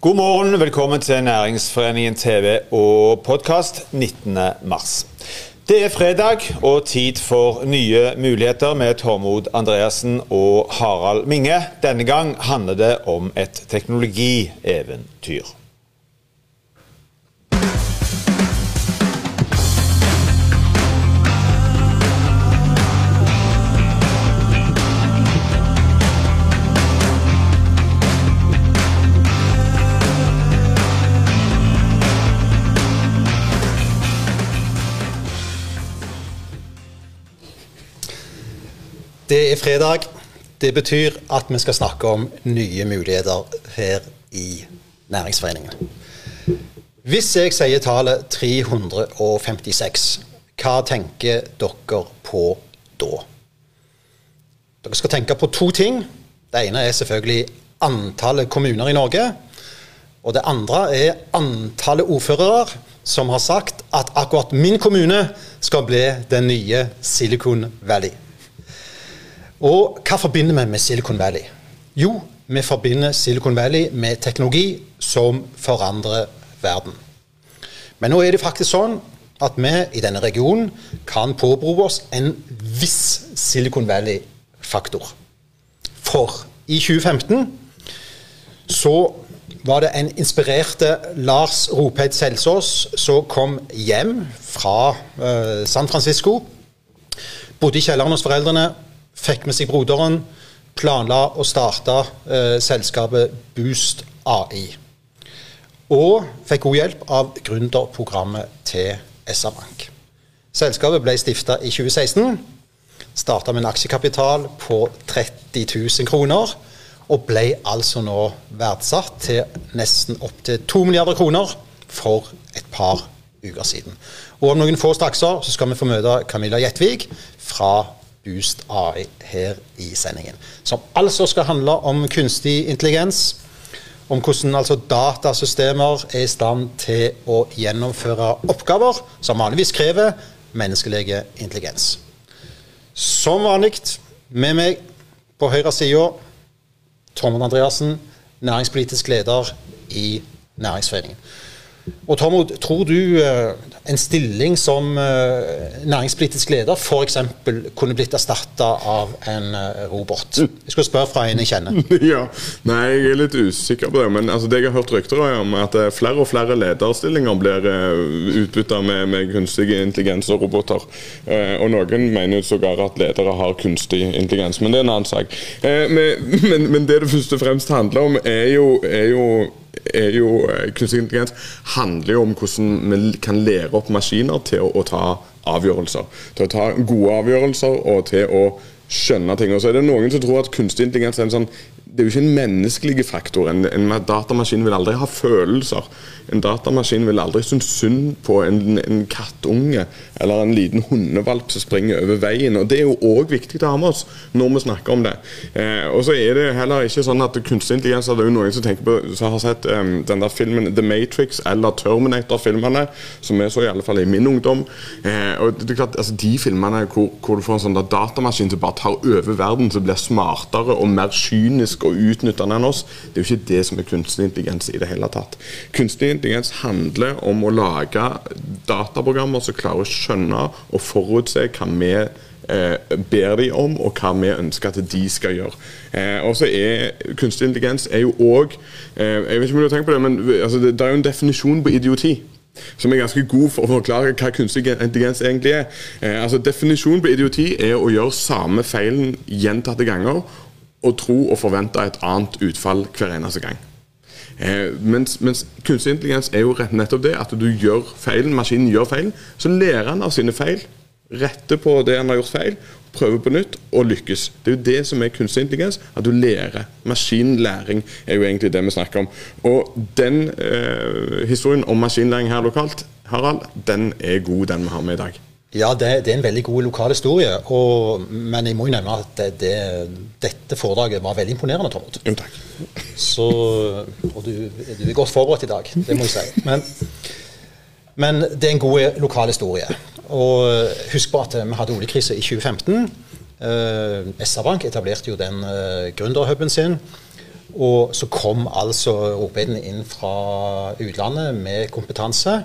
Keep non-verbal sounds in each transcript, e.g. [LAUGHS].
God morgen, velkommen til Næringsforeningen TV og podkast 19.3. Det er fredag og tid for nye muligheter med Tormod Andreassen og Harald Minge. Denne gang handler det om et teknologieventyr. Det er fredag. Det betyr at vi skal snakke om nye muligheter her i Næringsforeningen. Hvis jeg sier tallet 356, hva tenker dere på da? Dere skal tenke på to ting. Det ene er selvfølgelig antallet kommuner i Norge. Og det andre er antallet ordførere som har sagt at akkurat min kommune skal bli den nye Silicon Valley. Og hva forbinder vi med Silicon Valley? Jo, vi forbinder Silicon Valley med teknologi som forandrer verden. Men nå er det faktisk sånn at vi i denne regionen kan påberope oss en viss Silicon Valley-faktor. For i 2015 så var det en inspirerte Lars Ropheid Selsås som kom hjem fra uh, San Francisco. Bodde i kjelleren hos foreldrene, fikk med seg broderen, planla å starte eh, selskapet Boost AI. Og fikk god hjelp av gründerprogrammet til SR-Bank. Selskapet ble stifta i 2016. Starta med en aksjekapital på 30 000 kroner. Og ble altså nå verdsatt til nesten opptil 2 milliarder kroner for et par uker siden. Og om noen få strakser så skal vi få møte Camilla Gjettvik fra Boost AI her i sendingen. Som altså skal handle om kunstig intelligens. Om hvordan altså datasystemer er i stand til å gjennomføre oppgaver som vanligvis krever menneskelig intelligens. Som vanlig med meg på høyre side Tormod Andreassen, næringspolitisk leder i Næringsforeningen. Og Tormod, tror du uh, en stilling som uh, næringspolitisk leder f.eks. kunne blitt erstatta av en uh, robot? Jeg skal spørre fra en jeg kjenner. [LAUGHS] ja, Nei, jeg er litt usikker på det. Men altså, det jeg har hørt rykter om, er at flere og flere lederstillinger blir utbytta med, med, kunstig intelligens og roboter. og noen mener sågar at ledere har kunstig intelligens, men det er en annen sak. Men, [LAUGHS] men, men, det det først og fremst handler om, er jo, er jo er jo eh, Kunstig intelligens handler jo om hvordan vi kan lære opp maskiner til å, å, ta avgjørelser. Til å ta gode avgjørelser og til å skjønne ting. Og så er det noen som tror at kunstig intelligens er en sånn det er jo ikke en menneskelig faktor. En, en, datamaskin vil aldri ha følelser. En datamaskin vil aldri synes synd på en, en, kattunge eller en liten hundevalp som springer over veien. og Det er jo òg viktig å ha med oss når vi snakker om det. Eh, og så er det heller ikke sånn at kunstig intelligens er Det jo noen som tenker på som har sett um, den der filmen The Matrix eller Terminator-filmene, som vi så i alle fall i min ungdom. Eh, og det er klart, altså De filmene hvor, hvor du får en sånn datamaskin som bare tar over verden, som blir smartere og mer kynisk og utnyttende enn oss, det er jo ikke det som er kunstig intelligens i det hele tatt. Kunstig intelligens handler om å lage dataprogrammer som klarer å skjønne og forutse hva vi eh, ber de om, og hva vi ønsker at de skal gjøre. Eh, og så er Kunstig intelligens er jo òg eh, Jeg vet ikke om du har tenkt på det, men altså, det, det er jo en definisjon på idioti som er ganske god for å forklare hva kunstig intelligens egentlig er. Eh, altså Definisjonen på idioti er å gjøre samme feilen gjentatte ganger og tro og forvente et annet utfall hver eneste gang. Eh, mens, mens, kunstig intelligens er jo rett nettopp det, at du gjør feilen, maskinen gjør feil. Så lærer han av sine feil, retter på det han har gjort feil, prøver på nytt og lykkes. Det er jo det som er kunstig intelligens, at du lærer. Maskinlæring er jo egentlig det vi snakker om. Og den eh, historien om maskinlæring her lokalt, Harald, den er god, den vi har med i dag. Ja, det, det, er en veldig god lokal historie. Og, men jeg må jo nevne at det, det, dette foredraget var veldig imponerende, Tormod. Jo, takk. Så, og du, du, er godt forberedt i dag, det må jeg si. Men, men det er en god lokal historie. Og husk på at vi hadde oljekrise i 2015. Eh, SR-Bank etablerte jo den eh, gründerhuben sin. Og så kom altså OPD-ene inn fra utlandet med kompetanse.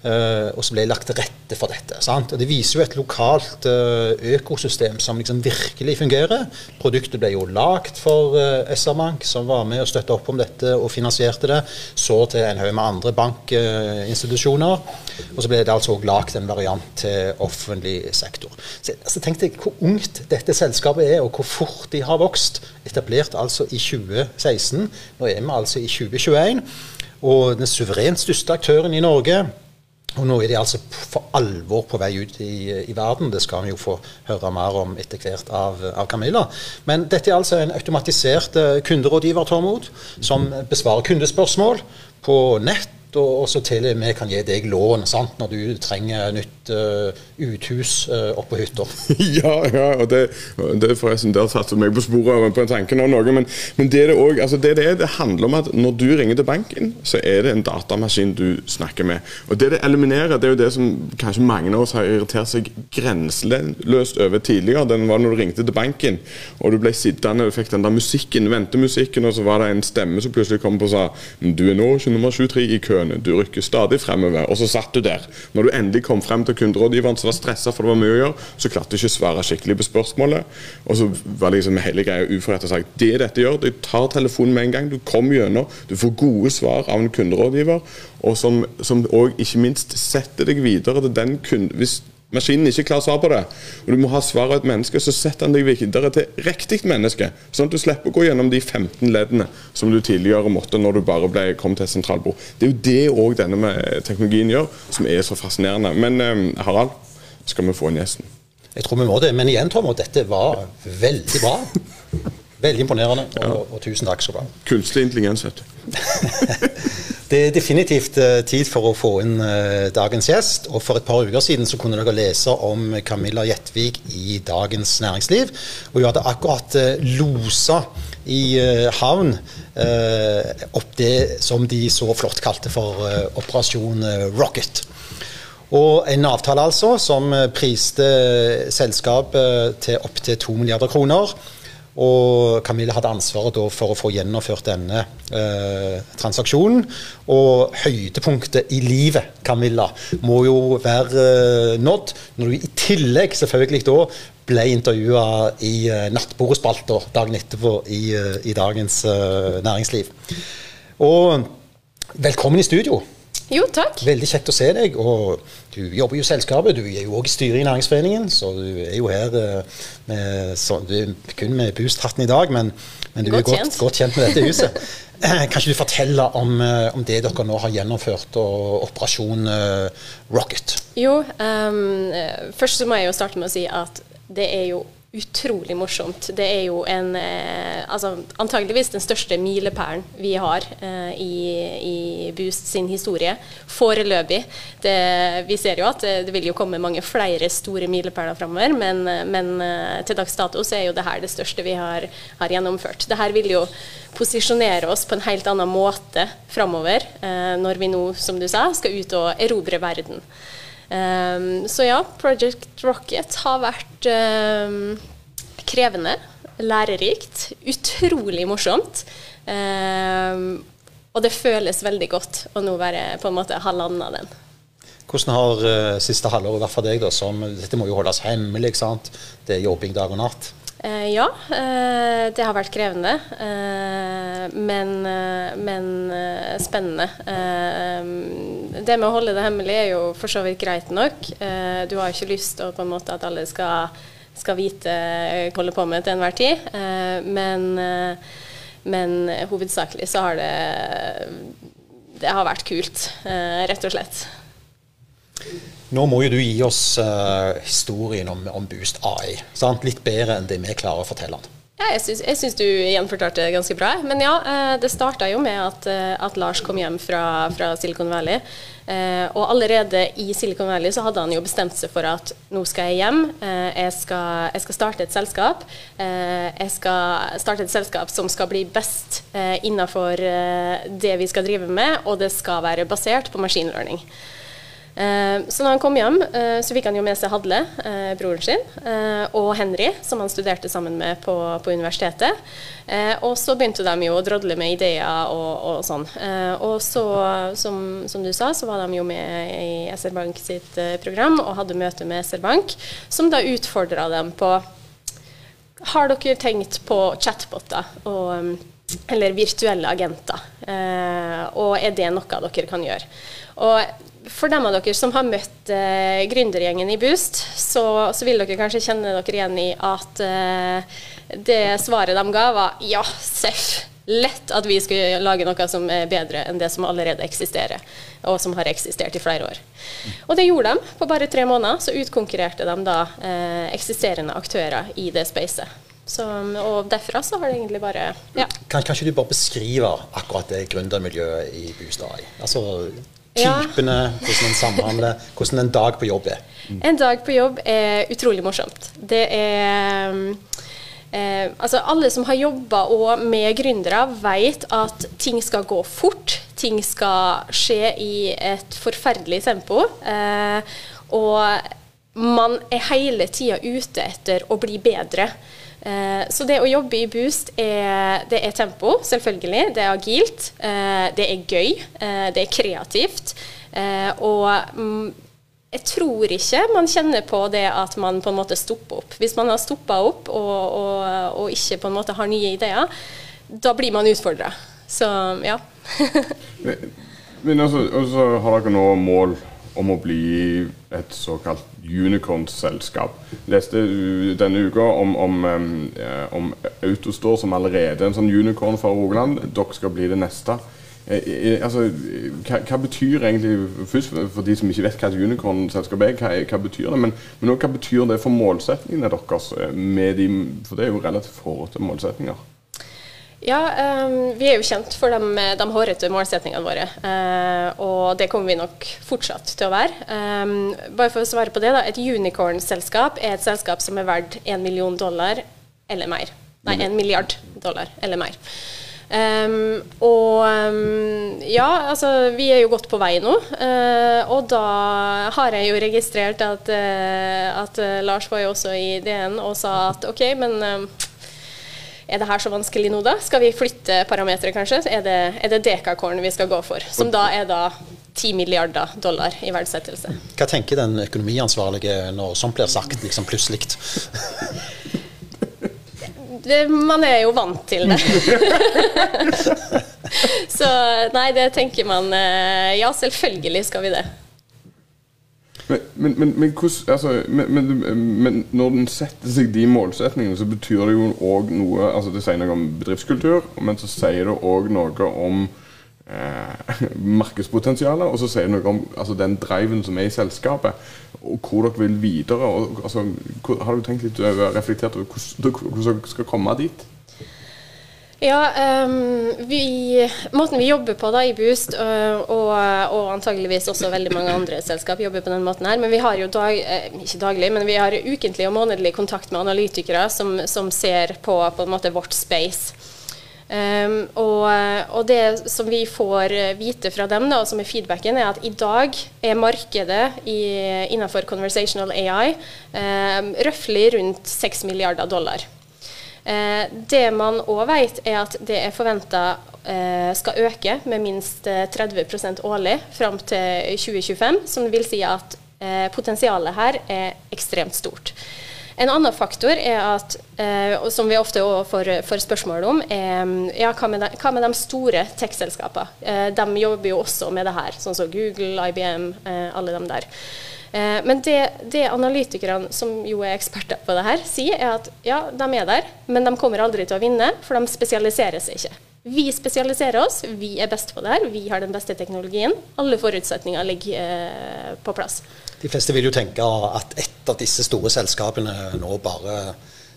Uh, og så ble det lagt til rette for dette. Sant? Og Det viser jo et lokalt uh, økosystem som liksom virkelig fungerer. Produktet ble jo lagd for uh, SR-Bank, som var med og støtta opp om dette og finansierte det. Så til en haug med andre bankinstitusjoner. og så ble det altså lagd en variant til offentlig sektor. Så altså, Tenk deg hvor ungt dette selskapet er, og hvor fort de har vokst. Etablert altså i 2016. Nå er vi altså i 2021. Og den suverent største aktøren i Norge og nå er de altså for alvor på vei ut i, i, verden. Det skal vi jo få høre mer om etter hvert av, av Camilla. Men dette er altså en automatisert eh, kunderådgiver, Tormod, som besvarer kundespørsmål på nett og så til og med kan gi deg lån sant, når du trenger nytt uh, uthus uh, oppå hytta. [LAUGHS] ja, ja, og det, det forresten, der satte meg på sporet på tanke nå, noe. Men, men det, det, også, altså det, det, det, handler om at når du ringer til banken, så er det en datamaskin du snakker med. Og Det det eliminerer, det er jo det som kanskje mange av oss har irritert seg grenseløst over tidligere. Den var når du ringte til banken, og du ble sittende og fikk den der musikken, ventemusikken, og så var det en stemme som plutselig kom på og sa du er nå ikke nummer 23 i køen. Du rykker stadig fremover. Og så satt du der. Når du endelig kom frem til kunderådgiveren som var stressa for det var mye å gjøre, så klarte du ikke å svare skikkelig på spørsmålet. Og så var liksom hele greia uforrett og sagt det dette gjør, du tar telefonen med en gang. Du kommer gjennom. Du får gode svar av en kunderådgiver, og som også ikke minst setter deg videre til den kunden hvis maskinen ikke klarer å svare på det, og du må ha svar av et menneske, så setter han deg videre til riktig menneske. Sånn at du slipper å gå gjennom de 15 leddene som du tidligere måtte når du bare ble, kom til et sentralbord. Det er jo det òg denne teknologien gjør, som er så fascinerende. Men um, Harald, skal vi få inn gjesten? Jeg tror vi må det. Men igjen, Tom, dette var veldig bra. Veldig imponerende, og, ja. og, og tusen takk skal du ha. Kunstig intelligens, vet du. [LAUGHS] Det er definitivt uh, tid for å få inn uh, dagens gjest. Og for et par uker siden så kunne dere lese om Camilla Gjettvik i Dagens Næringsliv. Og hun hadde akkurat uh, losa i havn opp det som de så flott kalte for Operasjon Rocket. Og en avtale altså som priste selskapet til opptil to milliarder kroner. Og Camilla hadde ansvaret for å få gjennomført denne eh, transaksjonen. Og høydepunktet i livet, Camilla, må jo være eh, nådd når du i tillegg selvfølgelig da ble intervjua i eh, Nattbordspalta dagen etterpå i, eh, i Dagens eh, Næringsliv. Og velkommen i studio. Jo, takk. Veldig kjekt å se deg. og Du jobber jo i selskapet, du er jo òg i styret i Næringsforeningen, så du er jo her eh, med, så, du er kun med Boost-hatten i dag, men, men du godt er godt kjent. godt kjent. med dette huset. [CLEARS THROAT] Kan ikke du fortelle om, eh, om, det dere nå har gjennomført, og Operasjon uh, Rocket? Jo, um, først så må jeg jo starte med å si at det er jo utrolig morsomt. Det er jo en eh, altså, antageligvis den største milepælen vi har eh, i, i, Boost sin historie. Foreløpig. Det, vi ser jo at det, det, vil jo komme mange flere store milepæler framover, men, men eh, til dags dato så er jo det her det største vi har, har gjennomført. Det her vil jo posisjonere oss på en helt annen måte framover, eh, når vi nå, som du sa, skal ut og erobre verden. Um, så ja, Project Rocket har vært um, krevende, lærerikt, utrolig morsomt. Um, og det føles veldig godt å nå være på en måte ha landa den. Hvordan har uh, siste halvår vært for deg? da, som, Dette må jo holdes hemmelig. ikke sant? Det er jobbing dag og natt. Eh, ja, eh, det har vært krevende, eh, men, men spennende. Det med å holde det hemmelig er jo for så vidt greit nok. du har jo ikke lyst til at alle skal, skal vite hva du holder på med til enhver tid, men, men hovedsakelig så har det det har vært kult, rett og slett. Nå må jo du gi oss uh, historien om, om, Boost AI. Sant? Litt bedre enn det vi klarer å fortelle den. Ja, jeg syns du gjenfortalte det ganske bra. Men ja, uh, det starta jo med at, uh, at, Lars kom hjem fra, fra Silicon Valley. og allerede i Silicon Valley så hadde han jo bestemt seg for at nå skal jeg hjem. Jeg skal, jeg, skal, starte et selskap. jeg skal starte et selskap som skal bli best innenfor det vi skal drive med, og det skal være basert på machine learning. Eh, så når han kom hjem, eh, så fikk han jo med seg Hadle, eh, broren sin, og Henry, som han studerte sammen med på, på universitetet. og så begynte de jo å drodle med ideer og, og sånn. og så, som, som, du sa, så var de jo med i SR Bank sitt program og hadde møte med SR Bank, som da utfordra dem på Har dere tenkt på chatboter? og eller virtuelle agenter. Eh, og er det noe dere kan gjøre? Og for dem av dere som har møtt eh, gründergjengen i Boost, så, så, vil dere kanskje kjenne dere igjen i at eh, det svaret de ga, var ja, seff. Lett at vi skulle lage noe som er bedre enn det som allerede eksisterer, og som har eksistert i flere år. Og det gjorde de. På bare tre måneder så utkonkurrerte de da eh, eksisterende aktører i det spacet. Så, og derfra så har det egentlig bare ja. Kan, kan ikke du bare beskrive akkurat det gründermiljøet i Bustad? Altså typene, hvordan en samhandler, hvordan en dag på jobb er? Mm. En dag på jobb er utrolig morsomt. Det er eh, altså Alle som har jobba med gründere, vet at ting skal gå fort. Ting skal skje i et forferdelig tempo. Eh, og man er hele tida ute etter å bli bedre. Eh, så det å jobbe i Boost, er, det er tempo, selvfølgelig. Det er agilt. Eh, det er gøy. Eh, det er kreativt. og mm, jeg tror ikke man kjenner på det at man på en måte stopper opp. Hvis man har stoppa opp og, og, og, ikke på en måte har nye ideer, da blir man utfordra. Så ja. [LAUGHS] Men altså, altså, har dere nå mål om å bli et såkalt unicorn-selskap. Leste denne uka om, om, om, Autostore, som allerede er en sånn unicorn fra Rogaland. Dere skal bli det neste. Eh, eh, altså, hva, hva, betyr egentlig Først for de som ikke vet hva et unicorn-selskap er, hva, hva, betyr det? Men, men også, hva betyr det for målsetningene deres? Eh, de, for det er jo relativt forhåndte målsettinger. Ja, um, vi er jo kjent for de, de hårete målsettingene våre. Uh, og det kommer vi nok fortsatt til å være. Um, bare for å svare på det, da. Et unicorn-selskap er et selskap som er verdt 1 million dollar eller mer. Nei, 1 milliard dollar eller mer. Um, og um, ja, altså vi er jo godt på vei nå. Uh, og da har jeg jo registrert at, uh, at uh, Lars var jo også i DN og sa at OK, men er det her så vanskelig nå, da? Skal vi flytte parametere, kanskje? Er det, er det dekakorn vi skal gå for? Som da er da 10 milliarder dollar i verdsettelse. Hva tenker den økonomiansvarlige når sånt blir sagt, liksom plutselig? Det, man er jo vant til det. [LAUGHS] [LAUGHS] så nei, det tenker man eh, Ja, selvfølgelig skal vi det. Men, men, men, hos, altså, men, når den setter seg de målsetningene, så betyr det jo òg noe altså Det sier noe om bedriftskultur, men så sier det òg noe om eh, [LAUGHS] markedspotensialet. Og så sier det noe om altså, den driven som er i selskapet, og hvor dere vil videre. Og, altså, har du tenkt litt over, reflektert over hvordan dere skal komme dit? Ja, um, vi, Måten vi jobber på da i Boost, og, og, antageligvis også veldig mange andre selskap jobber på den måten her, men vi har jo dag, eh, ikke daglig, men vi har ukentlig og månedlig kontakt med analytikere som, som ser på på en måte vårt space. Um, og, og, det som vi får vite fra dem, da, som er feedbacken, er at i dag er markedet i, innenfor conversational AI um, røftlig rundt 6 milliarder dollar. Eh, det man òg vet, er at det er forventa eh, skal øke med minst 30 eh, årlig fram til 2025, som vil si at potensialet her er ekstremt stort. En annen faktor er at, som vi ofte får, får, spørsmål om, er ja, hva, med de, hva med de store tech-selskapene? De jobber jo også med det her, sånn som Google, IBM, alle de der. Eh, men det, det, analytikerne, som jo er eksperter på det her, sier, er at ja, de er der, men de kommer aldri til å vinne, for de spesialiserer seg ikke. Vi spesialiserer oss, vi er best på det her, vi har den beste teknologien. Alle forutsetninger ligger eh, på plass. De fleste vil jo tenke at et av disse store selskapene nå bare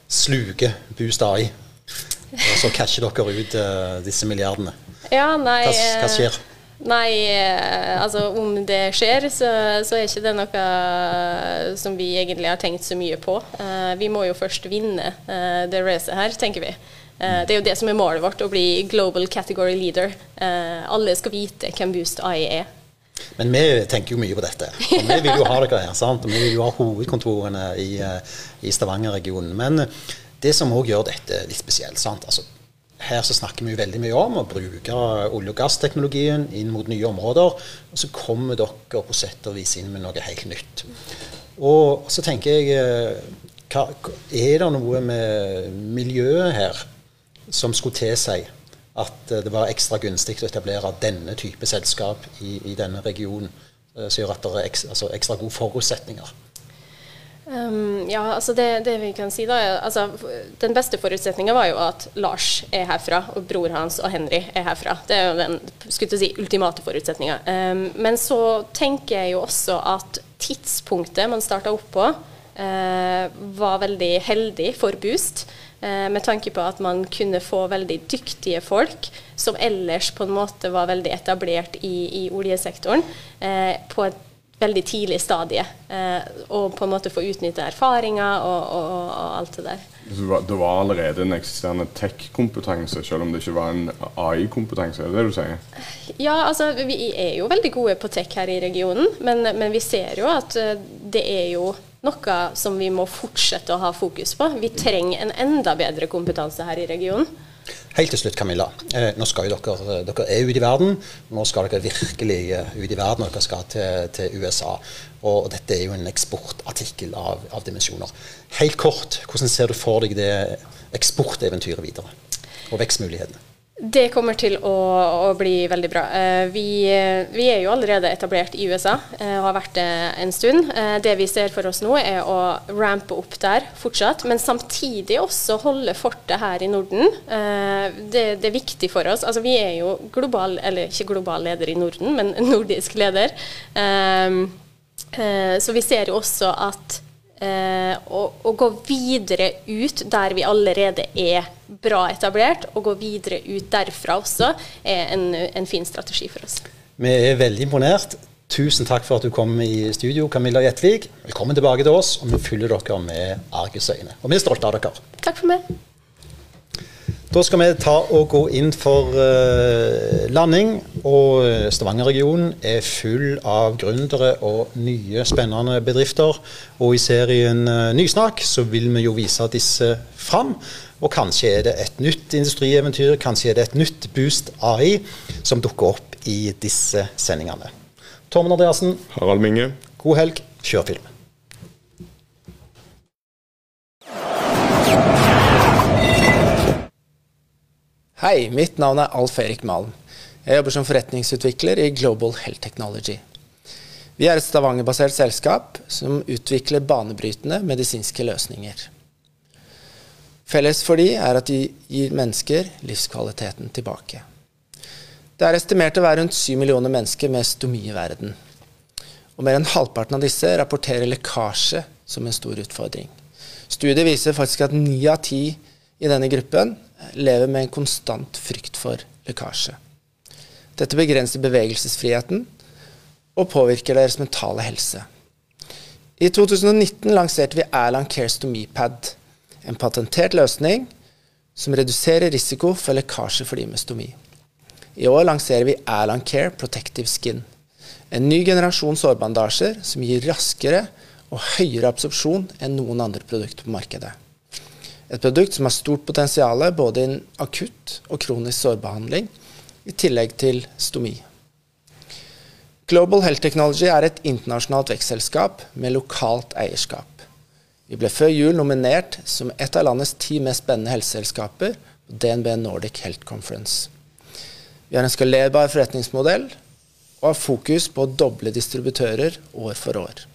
sluker Boost AI. Og så casher dere ut uh, disse milliardene. Ja, nei, hva, hva skjer? Nei, eh, altså om det skjer, så, så, er ikke det noe som vi egentlig har tenkt så mye på. Uh, vi må jo først vinne uh, det racet her, tenker vi. Uh, det er jo det som er målet vårt, å bli global category leader. alle skal vite hvem Boost AI er. Men vi tenker jo mye på dette. Og vi vil jo ha dere her. sant? Vi vil jo ha hovedkontorene i, eh, i Stavanger-regionen. Men det som òg gjør dette litt spesielt sant? Altså, her så snakker vi jo veldig mye om å bruke olje- og gassteknologien inn mot nye områder. Og så kommer dere på sett og vis inn med noe helt nytt. Og så tenker jeg eh, hva, Er det noe med miljøet her som skulle tilsi at eh, det var ekstra gunstig å etablere denne type selskap i, i denne regionen, eh, som gjør at det er ekstra, altså ekstra gode forutsetninger? Um, ja, altså det, det, vi kan si da, altså, Den beste forutsetninga var jo at Lars er herfra, og bror hans og Henry er herfra. Det er jo den skulle si, ultimate forutsetninga. Um, men så tenker jeg jo også at tidspunktet man starta opp på, uh, var veldig heldig for Boost. Uh, med tanke på at man kunne få veldig dyktige folk som ellers på en måte var veldig etablert i, i oljesektoren, uh, på et veldig tidlig stadie. Eh, og på en måte få utnytte erfaringer og, og, og, alt det der. Det var allerede en eksisterende tech-kompetanse, selv om det ikke var en AI-kompetanse? Er det det du sier? Ja, altså vi er jo veldig gode på tech her i regionen, men, men vi ser jo at eh, det er jo noe som vi må fortsette å ha fokus på. Vi trenger en enda bedre kompetanse her i regionen. Helt til slutt, Camilla. Eh, nå skal jo dere, dere er ute i verden. Nå skal dere virkelig eh, ut i verden, og dere skal til, til USA. Og dette er jo en eksportartikkel av, av, dimensjoner. Helt kort, hvordan ser du for deg det eksporteventyret videre? Og vekstmulighetene? Det kommer til å, å bli veldig bra. Eh, vi, vi, er jo allerede etablert i USA eh, og har vært det en stund. Eh, det vi ser for oss nå, er å rampe opp der fortsatt, men samtidig også holde fortet her i Norden. Det, det er viktig for oss. Altså, vi er jo global, eller ikke global leder i Norden, men [LAUGHS] nordisk leder. Så vi ser jo også at Eh, og, og, gå videre ut der vi allerede er bra etablert, og gå videre ut derfra også, er en, en fin strategi for oss. Vi er veldig imponert. Tusen takk for at du kom i studio, Camilla Gjetvik. Velkommen tilbake til oss, og vi følger dere med argusøyne. Og vi er stolte av dere. Takk for meg. Da skal vi ta og gå inn for uh, landing. Og eh, Stavanger-regionen er full av gründere og nye, spennende bedrifter. Og i serien uh, Nysnakk så vil vi jo vise disse fram. Og kanskje er det et nytt industrieventyr, kanskje er det et nytt Boost AI som dukker opp i disse sendingene. Tormund Andreassen. Harald Minge. God helg. Kjør film. Hei, mitt navn er Alf Erik Malm. Jeg jobber som forretningsutvikler i Global Health Technology. Vi er et Stavanger-basert selskap som utvikler banebrytende medisinske løsninger. Felles for de er at de gir mennesker livskvaliteten tilbake. Det er estimert å være rundt syv millioner mennesker med stomi i verden. Og mer enn halvparten av disse rapporterer lekkasje som en stor utfordring. Studiet viser faktisk at ni av ti i denne gruppen lever med en konstant frykt for lekkasje. Dette begrenser bevegelsesfriheten og påvirker deres mentale helse. I 2019 lanserte vi Erland Cares to Me-pad, en patentert løsning som reduserer risiko for lekkasje for de med stomi. I år lanserer vi Erland Care Protective Skin, en ny generasjon sårbandasjer som gir raskere og høyere absorpsjon enn noen andre produkter på markedet. Et produkt som har stort potensial både innen akutt og kronisk sårbehandling, i tillegg til stomi. Global Health Technology er et internasjonalt vekstselskap med lokalt eierskap. Vi ble før jul nominert som et av landets ti mest spennende helseselskaper på DNB Nordic Health Conference. Vi har en skalerbar forretningsmodell og har fokus på å doble distributører år for år.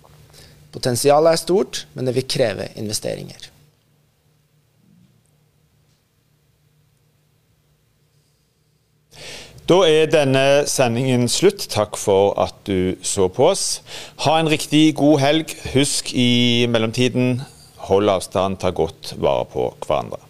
Potensialet er stort, men det vil kreve investeringer. Da er denne sendingen slutt. Takk for at du så på oss. Ha en riktig god helg. Husk i mellomtiden hold avstand, ta godt vare på hverandre.